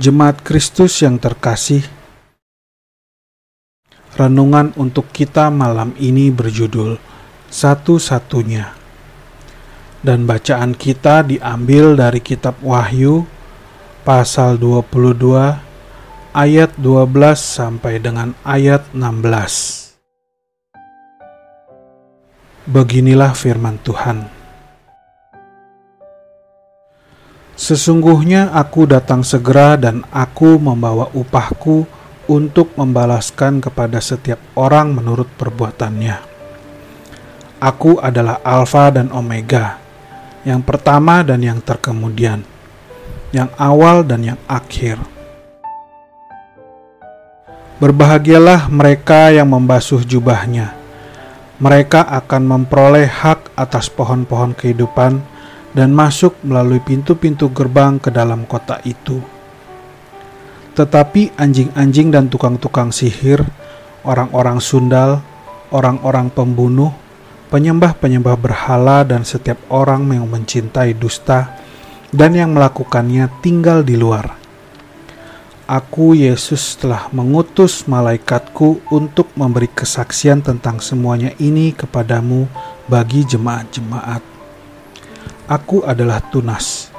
Jemaat Kristus yang terkasih, renungan untuk kita malam ini berjudul Satu-satunya. Dan bacaan kita diambil dari kitab Wahyu pasal 22 ayat 12 sampai dengan ayat 16. Beginilah firman Tuhan. Sesungguhnya aku datang segera dan aku membawa upahku untuk membalaskan kepada setiap orang menurut perbuatannya. Aku adalah Alfa dan Omega, yang pertama dan yang terkemudian, yang awal dan yang akhir. Berbahagialah mereka yang membasuh jubahnya. Mereka akan memperoleh hak atas pohon-pohon kehidupan dan masuk melalui pintu-pintu gerbang ke dalam kota itu. Tetapi anjing-anjing dan tukang-tukang sihir, orang-orang sundal, orang-orang pembunuh, penyembah-penyembah berhala, dan setiap orang yang mencintai dusta dan yang melakukannya tinggal di luar. Aku, Yesus, telah mengutus malaikatku untuk memberi kesaksian tentang semuanya ini kepadamu bagi jemaat-jemaat. Aku adalah Tunas,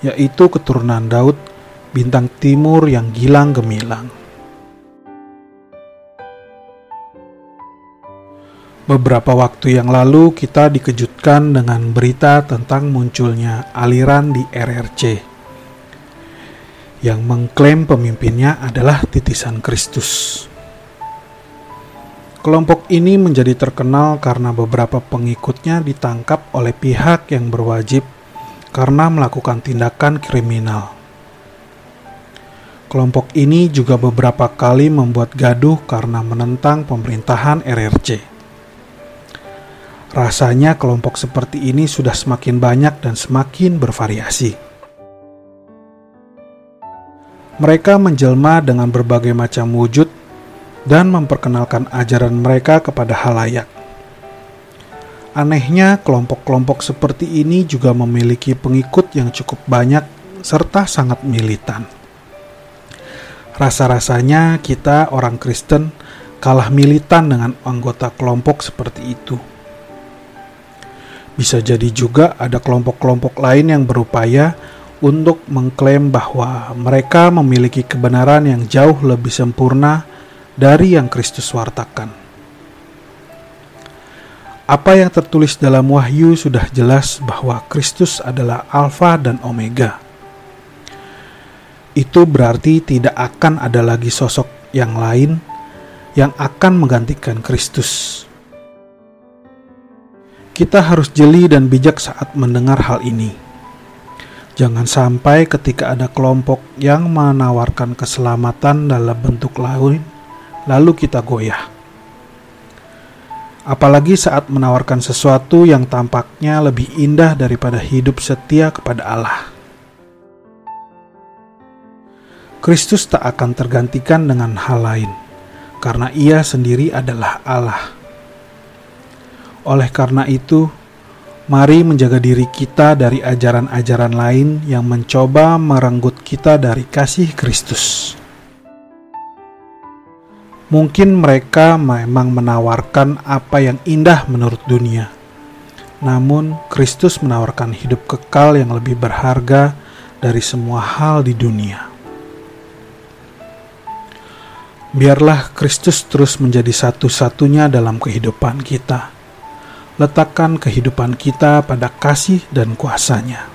yaitu keturunan Daud, bintang timur yang gilang gemilang. Beberapa waktu yang lalu kita dikejutkan dengan berita tentang munculnya aliran di RRC yang mengklaim pemimpinnya adalah titisan Kristus. Kelompok ini menjadi terkenal karena beberapa pengikutnya ditangkap oleh pihak yang berwajib karena melakukan tindakan kriminal. Kelompok ini juga beberapa kali membuat gaduh karena menentang pemerintahan RRC. Rasanya kelompok seperti ini sudah semakin banyak dan semakin bervariasi. Mereka menjelma dengan berbagai macam wujud dan memperkenalkan ajaran mereka kepada halayak. Anehnya, kelompok-kelompok seperti ini juga memiliki pengikut yang cukup banyak serta sangat militan. Rasa-rasanya kita orang Kristen kalah militan dengan anggota kelompok seperti itu. Bisa jadi juga ada kelompok-kelompok lain yang berupaya untuk mengklaim bahwa mereka memiliki kebenaran yang jauh lebih sempurna dari yang Kristus wartakan. Apa yang tertulis dalam Wahyu sudah jelas bahwa Kristus adalah Alfa dan Omega. Itu berarti tidak akan ada lagi sosok yang lain yang akan menggantikan Kristus. Kita harus jeli dan bijak saat mendengar hal ini. Jangan sampai ketika ada kelompok yang menawarkan keselamatan dalam bentuk lain, lalu kita goyah. Apalagi saat menawarkan sesuatu yang tampaknya lebih indah daripada hidup setia kepada Allah. Kristus tak akan tergantikan dengan hal lain, karena Ia sendiri adalah Allah. Oleh karena itu, mari menjaga diri kita dari ajaran-ajaran lain yang mencoba merenggut kita dari kasih Kristus. Mungkin mereka memang menawarkan apa yang indah menurut dunia. Namun, Kristus menawarkan hidup kekal yang lebih berharga dari semua hal di dunia. Biarlah Kristus terus menjadi satu-satunya dalam kehidupan kita. Letakkan kehidupan kita pada kasih dan kuasanya.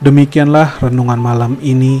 Demikianlah renungan malam ini